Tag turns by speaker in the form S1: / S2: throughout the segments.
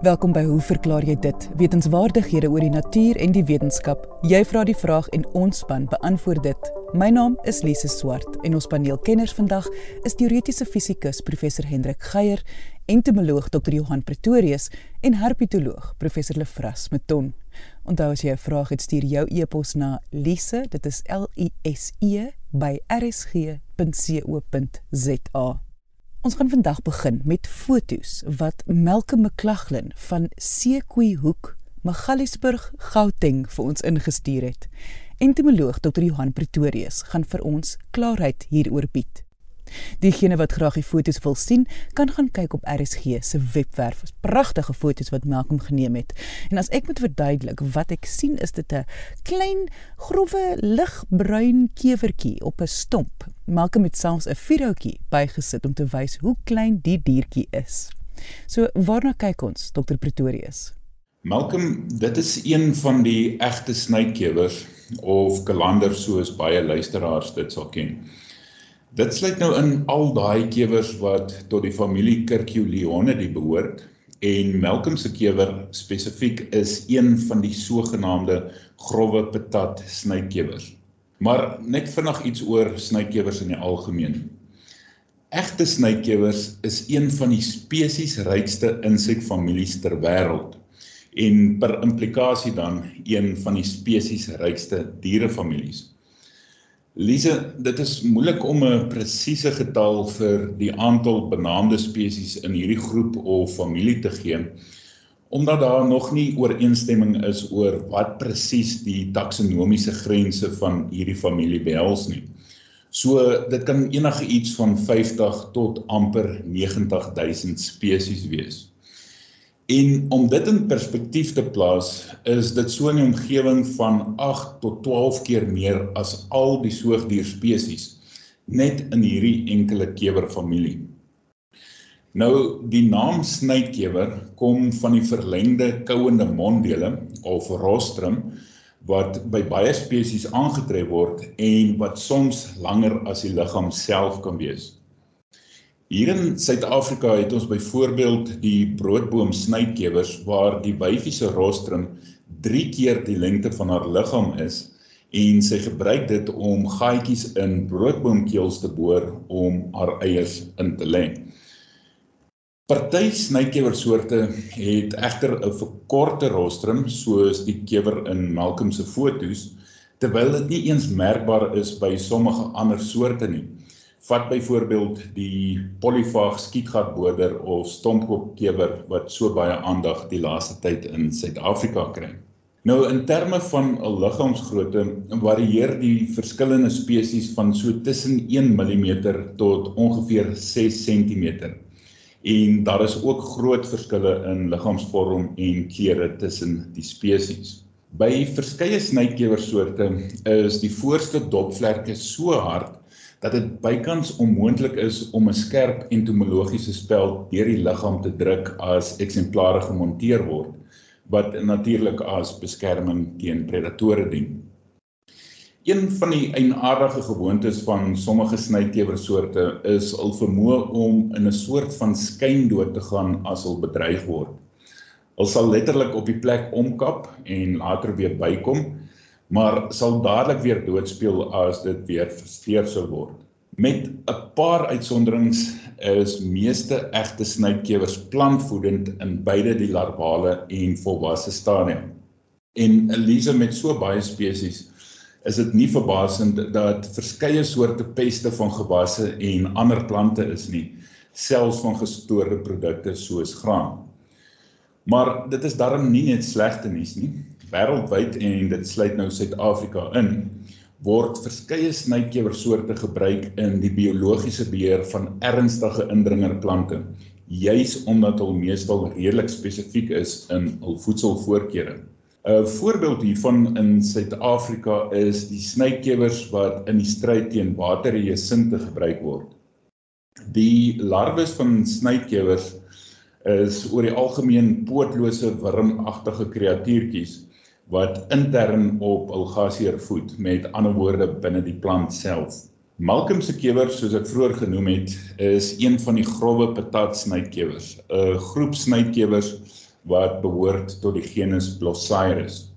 S1: Welkom by Hoe verklaar jy dit? Wetenskapwaardighede oor die natuur en die wetenskap. Jy vra die vraag en ons span beantwoord dit. My naam is Lise Swart en ons paneelkenners vandag is teoretiese fisikus professor Hendrik Geier, entomoloog Dr. Johan Pretorius en herpetoloog professor Lefras Meton. Onthou as jy 'n vraag het, stuur jou e-pos na lise, dit is L I S E by rsg.co.za. Ons gaan vandag begin met fotos wat Melke McLaughlin van Sekoehoek, Magaliesburg, Gauteng vir ons ingestuur het. Entomoloog Dr. Johan Pretorius gaan vir ons klarheid hieroor bied. Diegene wat graag die foto's wil sien, kan gaan kyk op RSG se webwerf. Pragtige foto's wat Malcolm geneem het. En as ek moet verduidelik wat ek sien, is dit 'n klein, growwe, ligbruin kevertjie op 'n stomp. Malcolm het selfs 'n videoetjie bygesit om te wys hoe klein die diertjie is. So waarna kyk ons, Dr Pretorius?
S2: Malcolm, dit is een van die egte snytkewers of kalanders soos baie luisteraars dit sal ken. Dit sluit nou in al daai kewers wat tot die familie Curculionidae behoort en Malcolm se kewer spesifiek is een van die sogenaamde growwe patat snykewers. Maar net vinnig iets oor snykewers in die algemeen. Egte snykewers is een van die spesies rykste insekfamilies ter wêreld en per implikasie dan een van die spesies rykste dierefamilies. Lise, dit is moeilik om 'n presiese getal vir die aantal benaamde spesies in hierdie groep of familie te gee omdat daar nog nie ooreenstemming is oor wat presies die taksonomiese grense van hierdie familie behels nie. So dit kan enige iets van 50 tot amper 90000 spesies wees. En om dit in perspektief te plaas, is dit so 'n omgewing van 8 tot 12 keer meer as al die soogdierspesies net in hierdie enkele kewerfamilie. Nou die naam snytkewer kom van die verlengde kouende monddele of rostrum wat by baie spesies aangetref word en wat soms langer as die liggaam self kan wees. Hier in Suid-Afrika het ons byvoorbeeld die broodboom snytkewers waar die wyfie se rostrum 3 keer die lengte van haar liggaam is en sy gebruik dit om gaatjies in broodboomkeels te boor om haar eiers in te lê. Party snytkewersoorte het egter 'n verkorte rostrum soos die kewer in Malcolm se fotos terwyl dit nie eens merkbaar is by sommige ander soorte nie. Vat byvoorbeeld die polyfaag skietgatboder of stompkopkewer wat so baie aandag die laaste tyd in Suid-Afrika kry. Nou in terme van 'n liggaamsgrootte varieer die verskillende spesies van so tussen 1 mm tot ongeveer 6 cm. En daar is ook groot verskille in liggaamsvorm en kleure tussen die spesies. By verskeie snytkewersoorte is die voorste dopvlerke so hard dat dit bykans onmoontlik is om 'n skerp entomologiese speld deur die liggaam te druk as eksemplare gemonteer word wat natuurlik as beskerming teen predatore dien. Een van die eienaardige gewoontes van sommige snytkewersoorte is hul vermoë om in 'n soort van skyndood te gaan as hulle bedreig word. Hulle sal letterlik op die plek omkap en later weer bykom maar sal dadelik weer doodspeel as dit weer versteur sou word. Met 'n paar uitsonderings is meeste egte snytkewers plantvoedend in beide die larvale en volwasse stadium. En Elise met so baie spesies is dit nie verbasend dat verskeie soorte peste van gewasse en ander plante is nie, selfs van gestoorde produkte soos graan. Maar dit is darm nie net slegte nuus nie wêreldwyd en dit sluit nou Suid-Afrika in word verskeie snytkewersoorte gebruik in die biologiese beheer van ernstige indringerplante juis omdat hulle meestal redelik spesifiek is in hul voedselvoorkeure. 'n Voorbeeld hiervan in Suid-Afrika is die snytkewers wat in die stryd teen waterjesinte gebruik word. Die larwes van snytkewers is oor die algemeen pootlose wurmagtige kreatuurtjies wat intern op algasier voed met ander woorde binne die plant self. Malcolm se kewer soos ek vroeër genoem het is een van die grouwe patat snytkewers, 'n groep snytkewers wat behoort tot die genus Blossyrus.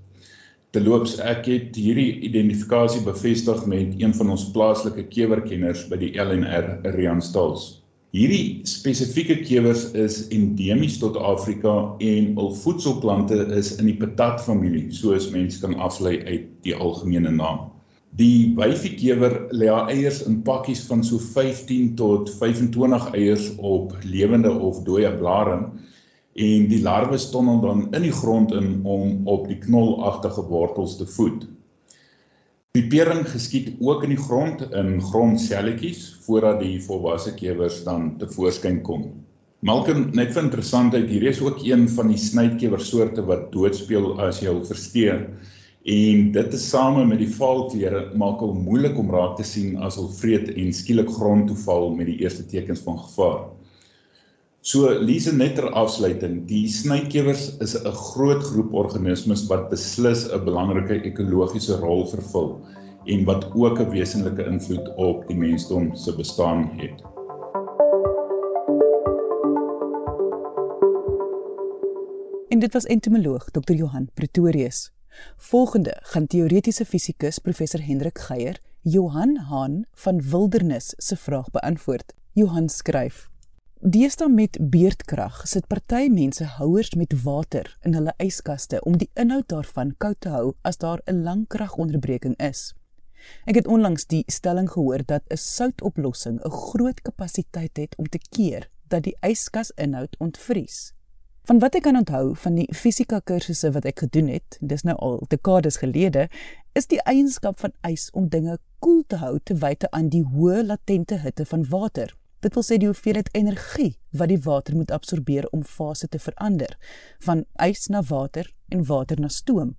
S2: Terloops, ek het hierdie identifikasie bevestig met een van ons plaaslike kewerkenners by die LNR Rianstals. Hierdie spesifieke kewers is endemies tot Afrika en hul voedselplante is in die patatfamilie, soos mense kan aflei uit die algemene naam. Die wyfiekewer lê haar eiers in pakkies van so 15 tot 25 eiers op lewende of dooie blare en die larwe stonnel dan in die grond in om op die knolagtige wortels te voed. Pipering geskied ook in die grond in grondselletjies voordat die volwasse kewers dan tevoorskyn kom. Malcolm, net vir interessantheid, hier is ook een van die snytkewersoorte wat doodspeel as jy hom versteur. En dit is same met die valklere maak hom moeilik om raak te sien as hy vreet en skielik grond toe val met die eerste tekens van gevaar. So Lise net ter afsluiting, die snykewers is 'n groot groep organismes wat beslis 'n belangrike ekologiese rol vervul en wat ook 'n wesenlike invloed op die mensdom se bestaan het.
S1: En dit was entomoloog Dr. Johan Pretorius. Volgende gaan teoretiese fisikus professor Hendrik Geier Johan Haan van Wildernis se vraag beantwoord. Johan skryf: Deesdae met beerdkrag sit party mense houers met water in hulle yskaste om die inhoud daarvan koud te hou as daar 'n lang kragonderbreking is. Ek het onlangs die stelling gehoor dat 'n soutoplossing 'n groot kapasiteit het om te keer dat die yskas inhoud ontvries. Van wat ek kan onthou van die fisika kursusse wat ek gedoen het, dis nou al dekades gelede, is die eienskap van ys om dinge koel te hou te wyte aan die hoë latente hitte van water. Dit wil sê die hoeveelheid energie wat die water moet absorbeer om fase te verander van ys na water en water na stoom.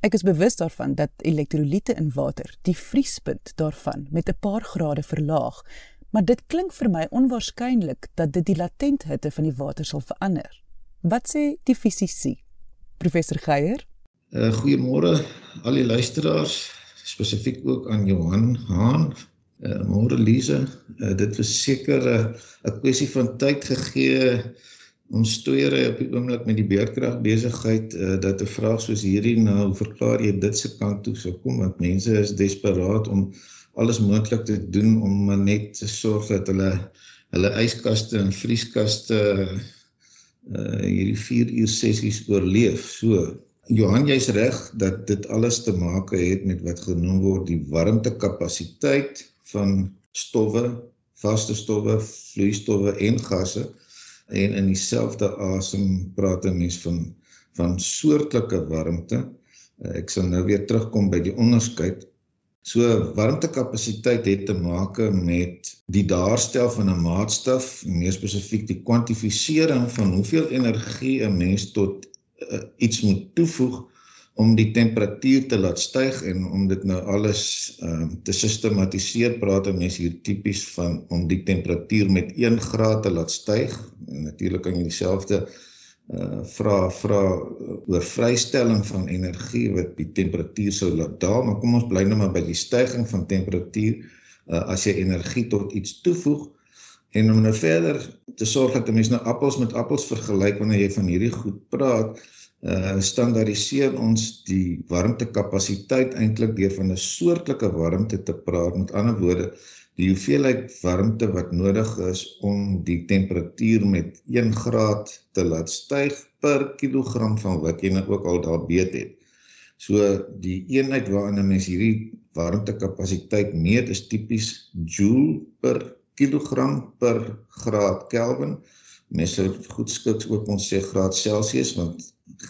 S1: Ek is bewus daarvan dat elektrolyte in water die vriespunt daarvan met 'n paar grade verlaag, maar dit klink vir my onwaarskynlik dat dit die latent hitte van die water sal verander. Wat sê die fisici? Professor Geier?
S3: Uh, Goeiemôre al die luisteraars, spesifiek ook aan Johan Haan Uh, môre Lise, uh, dit was seker 'n uh, kwessie van tyd gegee. Ons stoeiery op die oomblik met die beerkrag besigheid uh, dat 'n vraag soos hierdie nou verklaar jy dit se kant toe? sou kom want mense is desperaat om alles moontlik te doen om net te sorg dat hulle hulle yskaste en vrieskaste uh hierdie 4 uur sessies oorleef. So Johan jy's reg dat dit alles te maak het met wat genoem word die warmtekapasiteit van stowwe, vaste stowwe, vloeistowwe en gasse en in dieselfde asem praat 'n mens van van soortelike warmte. Eh, ek sal nou weer terugkom by die onderskeid. So warmtekapasiteit het te maak met die daarstel van 'n maatstaf, meer spesifiek die kwantifisering van hoeveel energie 'n mens tot uh, iets moet toevoeg om die temperatuur te laat styg en om dit nou alles ehm um, te sistematiseer praat mense hier tipies van om die temperatuur met 1 graad te laat styg. En natuurlik kan jy dieselfde uh vra vra oor vrystelling van energie wat die temperatuur sou laat daal maar kom ons bly nou maar by die styging van temperatuur uh as jy energie tot iets toevoeg. En om nou verder te sorg dat 'n mens nou appels met appels vergelyk wanneer jy van hierdie goed praat uh standaardiseer ons die warmtekapasiteit eintlik deur van 'n soortelike warmte te praat. Met ander woorde, die hoeveelheid warmte wat nodig is om die temperatuur met 1 graad te laat styg per kilogram van wat jy nou ook al daar weet het. So die eenheid waarin 'n mens hierdie warmtekapasiteit meet is tipies joule per kilogram per graad Kelvin. Mense sou goed skiks ook ons sê graad Celsius want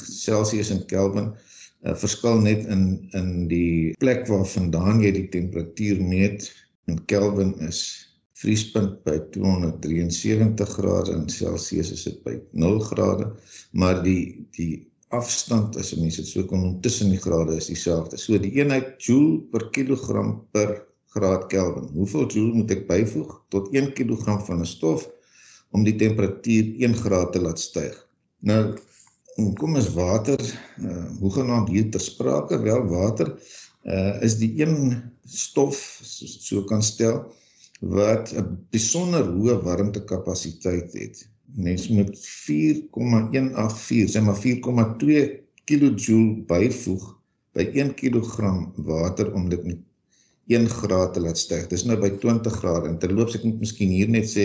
S3: Celsius en Kelvin uh, verskil net in in die plek waarvandaan jy die temperatuur meet. In Kelvin is vriespunt by 273 grade en Celsius is dit by 0 grade, maar die die afstand as jy mens dit so kon tussen die grade is dieselfde. So die eenheid joule per kilogram per graad Kelvin. Hoeveel joule moet ek byvoeg tot 1 kg van 'n stof om die temperatuur 1 graad te laat styg? Nou kom is water uh hoegenaamd hier ter sprake wel water uh is die een stof so, so kan stel wat 'n besonder hoë warmtekapasiteit het mens moet 4,184, sê maar 4,2 kJ byvoeg by 1 kg water om dit met 1 graad te laat styg. Dis nou by 20 grade. Terloops ek moet miskien hier net sê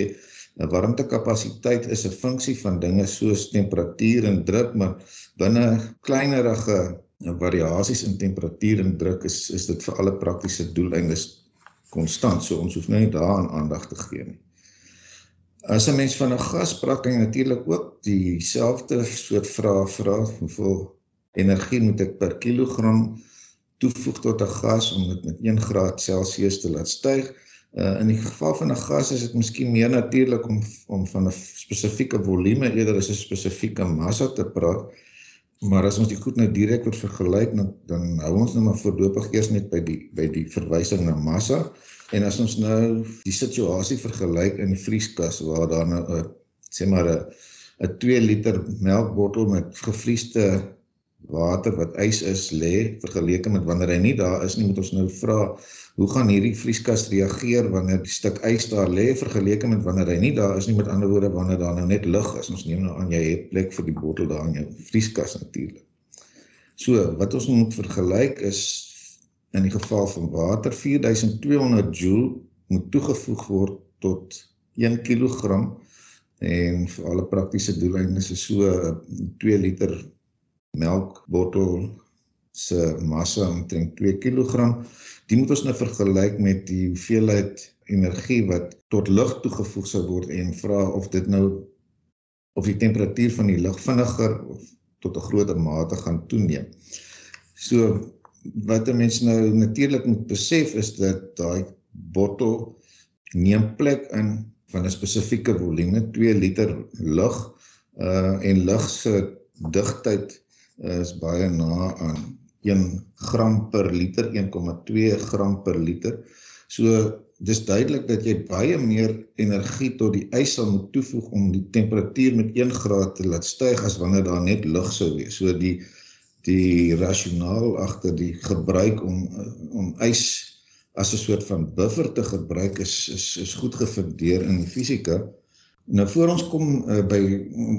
S3: 'n warmtekapasiteit is 'n funksie van dinge soos temperatuur en druk, maar binne kleinerige variasies in temperatuur en druk is is dit vir alle praktiese doeleindes konstant. So ons hoef nou nie daaraan aandag te gee nie. As 'n mens van 'n gas praat, kan jy natuurlik ook dieselfde soort vrae vra. Hoeveel energie moet ek per kilogram toevoeg tot 'n gas om dit met 1 graad Celsius te laat styg? Uh, in die geval van 'n gas is dit miskien meer natuurlik om om van 'n spesifieke volume eerder as 'n spesifieke massa te praat. Maar as ons dit goed nou direk word vergelyk, dan dan hou ons nou maar voorlopig eers net by die by die verwysing na massa. En as ons nou die situasie vergelyk in die vrieskas waar daar nou 'n sê maar 'n 'n 2 liter melkbottel met gevriesde water wat ys is lê vergeleke met wanneer hy nie daar is nie, moet ons nou vra hoe gaan hierdie vrieskas reageer wanneer die stuk ys daar lê vergeleke met wanneer hy nie daar is nie? Met ander woorde wanneer daar nou net lug is. Ons neem nou aan jy het plek vir die bottel daar in jou vrieskas natuurlik so wat ons moet vergelyk is in die geval van water 4200 joule moet toegevoeg word tot 1 kg en vir alle praktiese doeleindes is so 2 liter melkbottel se massa omtrent 2 kg Die moet ons nou vergelyk met die hoeveelheid energie wat tot lug toegevoeg sou word en vra of dit nou of die temperatuur van die lug vinniger of tot 'n groter mate gaan toeneem. So wat 'n mens nou natuurlik moet besef is dat daai bottel neem plek in van 'n spesifieke volume, 2 liter lug uh en lug se digtheid is baie na aan 1 gram per liter, 1,2 gram per liter. So dis duidelik dat jy baie meer energie tot die ys sal moet toevoeg om die temperatuur met 1 graad te laat styg as wanneer daar net lug sou wees. So die die rasionaal agter die gebruik om om ys as 'n soort van buffer te gebruik is is is goed gefundeer in die fisika. Nou voor ons kom uh, by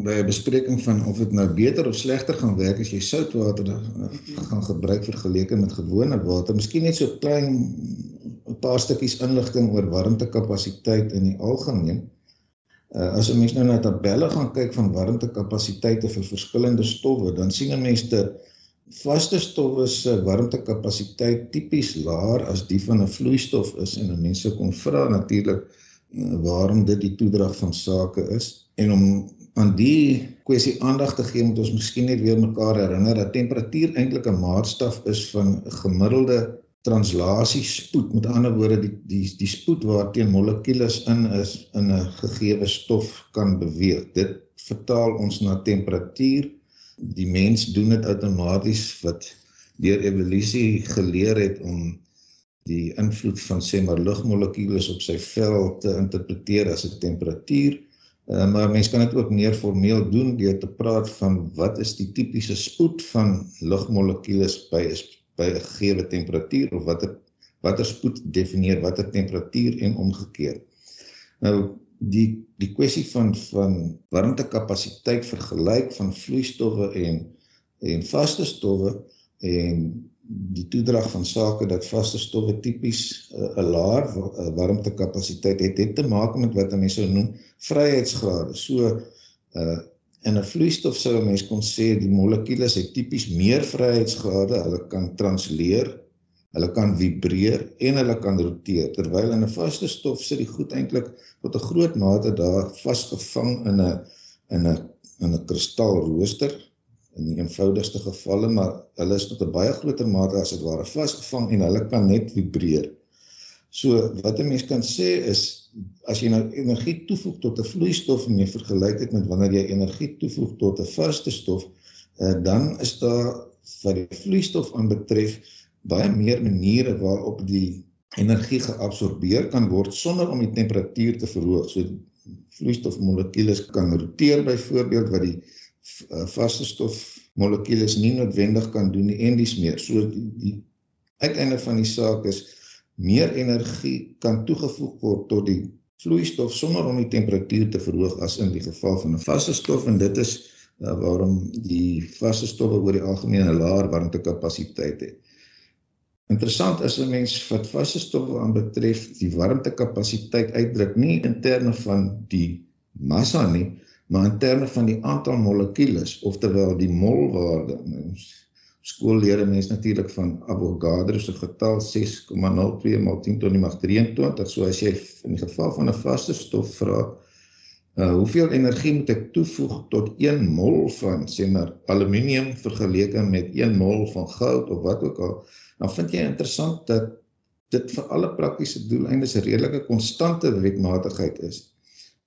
S3: by 'n bespreking van of dit nou beter of slegter gaan werk as jy soutwater uh, gaan gebruik vergeleke met gewone water. Miskien net so klein 'n paar stukkies inligting oor warmtekapasiteit in die algemeen. Uh, as 'n mens nou na tabelle gaan kyk van warmtekapasiteite vir verskillende stowwe, dan sien 'n mens dat vaste stowwe se warmtekapasiteit tipies laer as die van 'n vloeistof is en mense kon vra natuurlik waarom dit die toedrag van sake is en om aan die kwessie aandag te gee moet ons miskien net weer mekaar herinner dat temperatuur eintlik 'n maatstaf is van gemiddelde translasiespoed met ander woorde die die die spoed waarteen molekules in is in 'n gegeewe stof kan beweeg. Dit vertaal ons na temperatuur. Die mens doen dit outomaties wat deur evolusie geleer het om die invloed van sê maar lugmolekules op sy vel te interpreteer as 'n temperatuur. Uh, maar mense kan dit ook meer formeel doen deur te praat van wat is die tipiese spoed van lugmolekules by is by 'n gegee temperatuur of watter watter spoed definieer watter temperatuur en omgekeerd. Nou die die kwessie van van warmtekapasiteit vergelyk van vloeistowwe en en vaste stowwe en die toedrag van sake dat vaste stowwe tipies uh, 'n uh, laer uh, warmtekapasiteit het, het te maak met wat mense sou noem vryheidsgrade. So uh in 'n vloeistof sou 'n mens kon sê die molekules het tipies meer vryheidsgrade. Hulle kan transleer, hulle kan vibreer en hulle kan roteer. Terwyl in 'n vaste stof sit die goed eintlik tot 'n groot mate daar vasgevang in 'n in 'n in 'n kristalrooster in die eenvoudigste gevalle, maar hulle is tot 'n baie groter mate as dit ware vasgevang en hulle kan net vibreer. So wat 'n mens kan sê is as jy nou energie toevoeg tot 'n vloeistof en jy vergelyk dit met wanneer jy energie toevoeg tot 'n vaste stof, uh, dan is daar wat die vloeistof aanbetref baie meer maniere waarop die energie geabsorbeer kan word sonder om die temperatuur te verhoog. So vloeistofmolekules kan roteer byvoorbeeld wat die Eh, vaste stof molekules nie noodwendig kan doen nie en dis meer. So die, die uiteinde van die saak is meer energie kan toegevoeg word tot die vloeistof sonder om die temperatuur te verhoog as in die geval van 'n vaste stof en dit is uh, waarom die vaste stowwe oor die algemeen 'n laer warmtekapasiteit het. Interessant is 'n mens wat vaste stowwe aanbetref die warmtekapasiteit uitdruk nie in terme van die massa nie, maar in terme van die aantal molekules, oftewel die molwaarde. Ons skool leer mense natuurlik van Avogadro se getal 6,02 maal 10 tot die mag 23. So as jy in die geval van 'n vaste stof vra, uh, hoeveel energie moet ek toevoeg tot 1 mol van sê maar aluminium vergeleke met 1 mol van goud of wat ook al, dan vind jy interessant dat dit vir alle praktiese doeleindes 'n redelike konstante wetmatigheid is.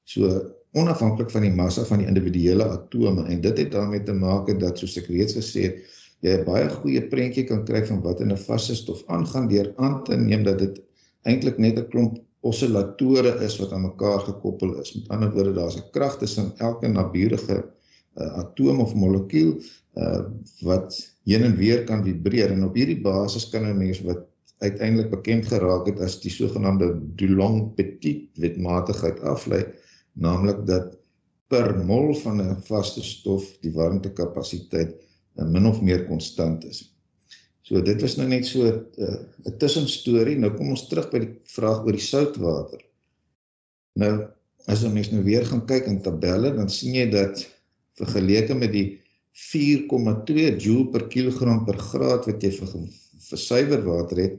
S3: So onafhanklik van die massa van die individuele atome en dit het daarmee te maak dat soos ek reeds gesê het jy 'n baie goeie prentjie kan kry van wat in 'n vaste stof aangaan deur aan te neem dat dit eintlik net 'n klomp oscillatore is wat aan mekaar gekoppel is. Met ander woorde, daar's 'n krag tussen elke naburige uh, atoom of molekuul uh, wat heen en weer kan vibreer en op hierdie basis kan 'n mens wat uiteindelik bekend geraak het as die sogenaamde Dulong-Petit wetmatigheid aflei, naamlik dat per mol van 'n vaste stof die warmtekapasiteit min of meer konstant is. So dit was nou net so 'n uh, tussenstorie. Nou kom ons terug by die vraag oor die soutwater. Nou as ons mens nou weer gaan kyk in tabelle, dan sien jy dat vergeleke met die 4,2 joule per kilogram per graad wat jy vir vir suiwer water het,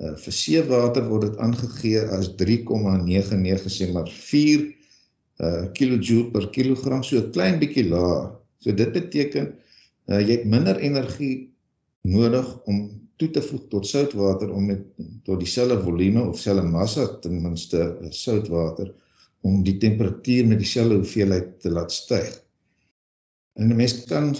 S3: uh, vir seewater word dit aangegee as 3,99 sê maar 4 uh kilojoule per kilogram, so 'n klein bietjie laer. So dit beteken uh, jy het minder energie nodig om toe te voeg tot soutwater om met tot dieselfde volume of selfe massa ten minste uh, soutwater om die temperatuur met dieselfde hoeveelheid te laat styg. En 'n mens kan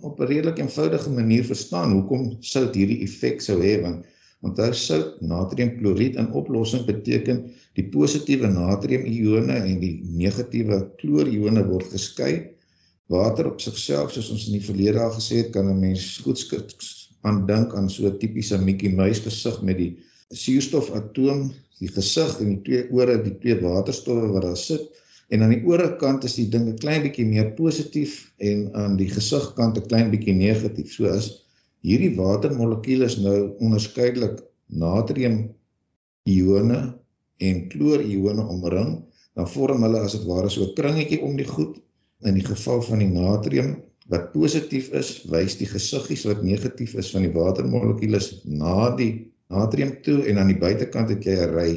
S3: op 'n redelik eenvoudige manier verstaan hoekom sout hierdie effek sou hê want onthou sout natriumkloried in oplossing beteken die positiewe natriumione en die negatiewe kloorione word geskei Water op sigself soos ons in die verlede al gesê het, kan 'n mens goed aan dink aan so 'n tipiese Mickey Mouse gesig met die suurstofatoom, die gesig en die twee ore, die twee waterstowwe wat daar sit. En aan die ore kant is die ding 'n klein bietjie meer positief en aan die gesigkant 'n klein bietjie negatief. So as hierdie watermolekules nou onderskeidelik natrium ione en kloor ione omring, dan vorm hulle as dit ware so 'n kringetjie om die goed in die geval van die natrium wat positief is, wys die gesiggies wat negatief is van die watermolekules na die natrium toe en aan die buitekant het jy 'n ry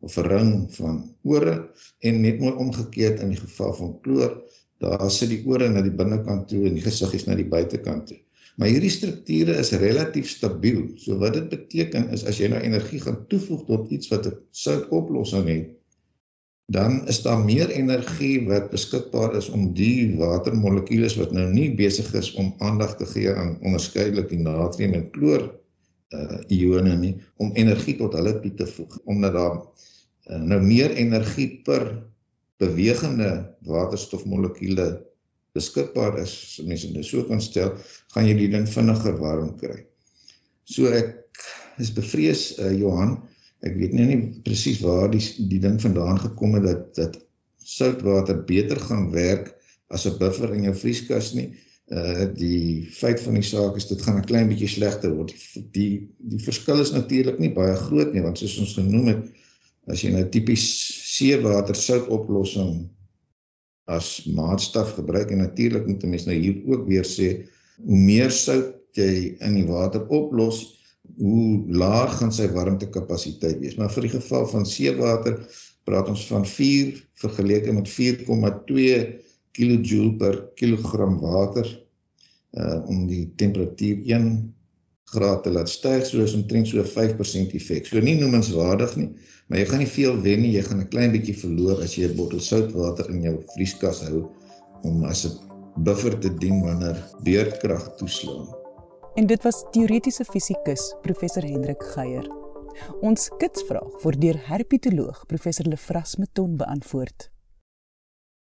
S3: of 'n ring van ore en net mooi omgekeerd in die geval van kloor, daar sit die ore na die binnekant toe en die gesiggies na die buitekant toe. Maar hierdie strukture is relatief stabiel. So wat dit beteken is as jy nou energie gaan toevoeg tot iets wat 'n sout oplossing het, dan is daar meer energie wat beskikbaar is om die watermolekules wat nou nie besig is om aandag te gee aan onderskeidelik die natrium en kloor uh ione nie om energie tot hulle toe te voeg omdat daar uh, nou meer energie per bewegende waterstofmolekuule beskikbaar is as mense dit so kan stel gaan jy die ding vinniger warm kry. So ek is bevrees uh Johan ek weet nie, nie presies waar die die ding vandaan gekom het dat dat soutwater beter gaan werk as 'n buffer in jou vrieskas nie. Uh die feit van die saak is dit gaan 'n klein bietjie slegter word. Die die, die verskil is natuurlik nie baie groot nie want soos ons genoem het as jy nou tipies seewater sout oplossing as maatstaf gebruik en natuurlik moet 'n mens nou hier ook weer sê hoe meer sout jy in die water oplos, hoe laag gaan sy warmtekapasiteit wees. Maar vir die geval van seewater praat ons van 4 vergeleke met 4,2 kJ per kilogram water uh om die temperatuur 1 graad te laat styg soos omtrent so 5% effek. So nie noemenswaardig nie, maar jy gaan nie veel wen nie, jy gaan 'n klein bietjie verloor as jy 'n bottel soutwater in jou vrieskas hou om as 'n buffer te dien wanneer beerdkrag toeslaan.
S1: En dit was teoretiese fisikus professor Hendrik Geier. Ons kitsvraag word deur herpetoloog professor Lefras Meton beantwoord.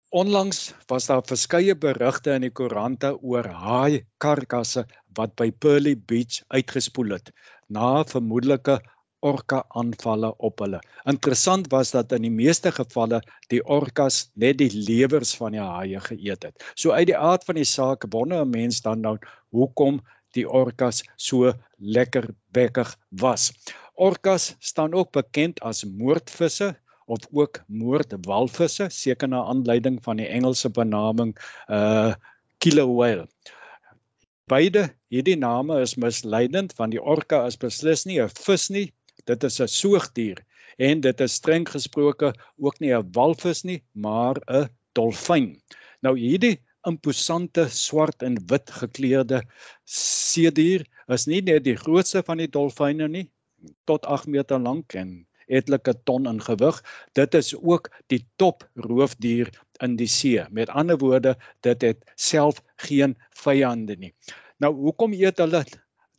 S4: Onlangs was daar verskeie berigte in die koerante oor haai karkasse wat by Pearly Beach uitgespoel het na vermoedelike orka aanvalle op hulle. Interessant was dat in die meeste gevalle die orkas net die lewers van die haie geëet het. So uit die aard van die saak wonder 'n mens dan nou hoekom die orkas so lekker bekkig was. Orkas staan ook bekend as moordvisse of ook moordwalvisse, seker na aanleiding van die Engelse benaming uh killer whale. Beide hierdie name is misleidend want die orka is beslis nie 'n vis nie, dit is 'n soogdier en dit is streng gesproke ook nie 'n walvis nie, maar 'n dolfyn. Nou hierdie imposante swart en wit gekleurde seedier is nie net die grootste van die dolfyne nie, tot 8 meter lank en etlike ton in gewig. Dit is ook die top roofdier in die see. Met ander woorde, dit het self geen vyande nie. Nou, hoekom eet hulle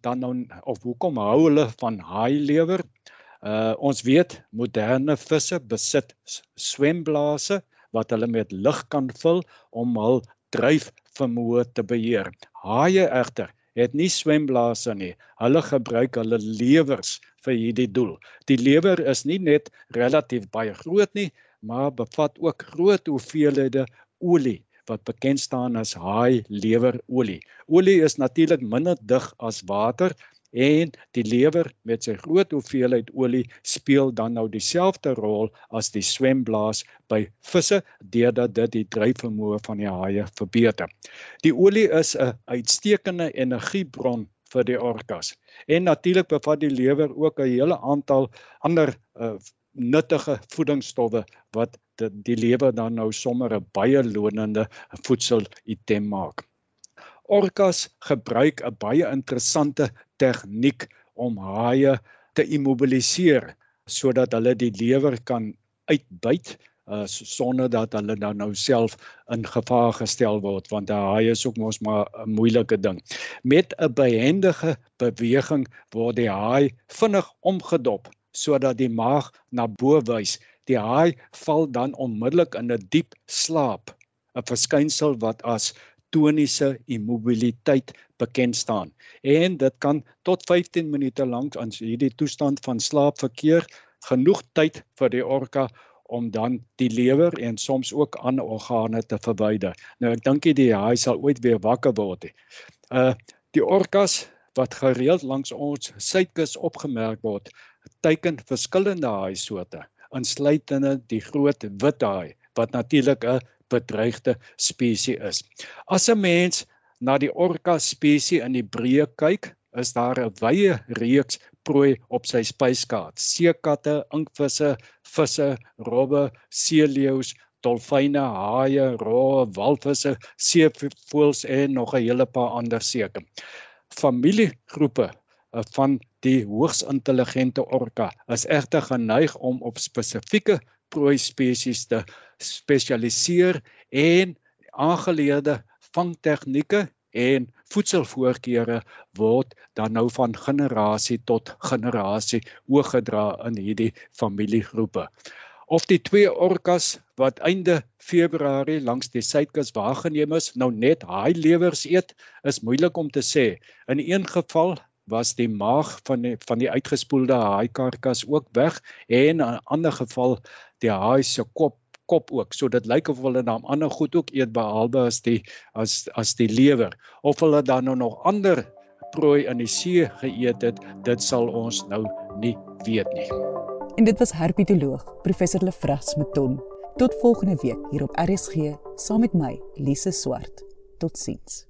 S4: dan nou of hoekom hou hulle van haai lewer? Uh ons weet moderne visse besit swemblase wat hulle met lug kan vul om hul dryfvermoë te beheer. Haie egter het nie swemblase nie. Hulle gebruik hulle lewers vir hierdie doel. Die lewer is nie net relatief baie groot nie, maar bevat ook groot hoeveelhede olie wat bekend staan as haai lewerolie. Olie is natuurlik minder dig as water en die lewer met sy groot hoeveelheid olie speel dan nou dieselfde rol as die swemblaas by visse deurdat dit die dryfvermoë van die haie verbeter. Die olie is 'n uitstekende energiebron vir die orkas. En natuurlik bevat die lewer ook 'n hele aantal ander uh, nuttige voedingsstowwe wat die, die lewer dan nou sommer 'n baie lonende voedselitem maak. Orcas gebruik 'n baie interessante tegniek om haie te immobiliseer sodat hulle die lewer kan uitbyt uh, sonder dat hulle dan nou self in gevaar gestel word want 'n haai is ook mos maar 'n moeilike ding. Met 'n behendige beweging word die haai vinnig omgedop sodat die maag na bo wys. Die haai val dan onmiddellik in 'n diep slaap, 'n verskynsel wat as toniese immobiliteit bekend staan. En dit kan tot 15 minute lank aan hierdie toestand van slaap verkeer, genoeg tyd vir die orka om dan die lewer en soms ook ander organe te verwyder. Nou ek dink die haai sal ooit weer wakker word. Uh die orkas wat gereeld langs ons suidkus opgemerk word, teiken verskillende haai soorte, insluitende die groot wit haai wat natuurlik 'n bedreigde spesies is. As 'n mens na die orka spesies in die breë kyk, is daar 'n wye reeks prooi op sy spyskaart: seekatte, inkvisse, visse, robbe, seeleeu's, dolfyne, haie, roe, walvisse, seevoëls en nog 'n hele paar ander seker. Familiegroepe eh, van die hoogs intelligente orka is egter geneig om op spesifieke prooi spesies te spesialiseer en aangeleerde vangtegnieke en voedselvoorkeure word dan nou van generasie tot generasie oorgedra in hierdie familiegroepe. Of die twee orkas wat einde Februarie langs die suidkus waargeneem is, nou net haai lewers eet, is moeilik om te sê. In een geval was die maag van die van die uitgespoelde haai karkas ook weg en in 'n ander geval die haai se kop kop ook. So dit lyk of hulle dan ander goed ook eet behalwe as die as as die lewer of hulle dan nou nog ander prooi in die see geëet het, dit sal ons nou nie weet nie.
S1: En dit was herpetoloog professor Lefras Meton. Tot volgende week hier op RSG saam met my Lise Swart. Totsiens.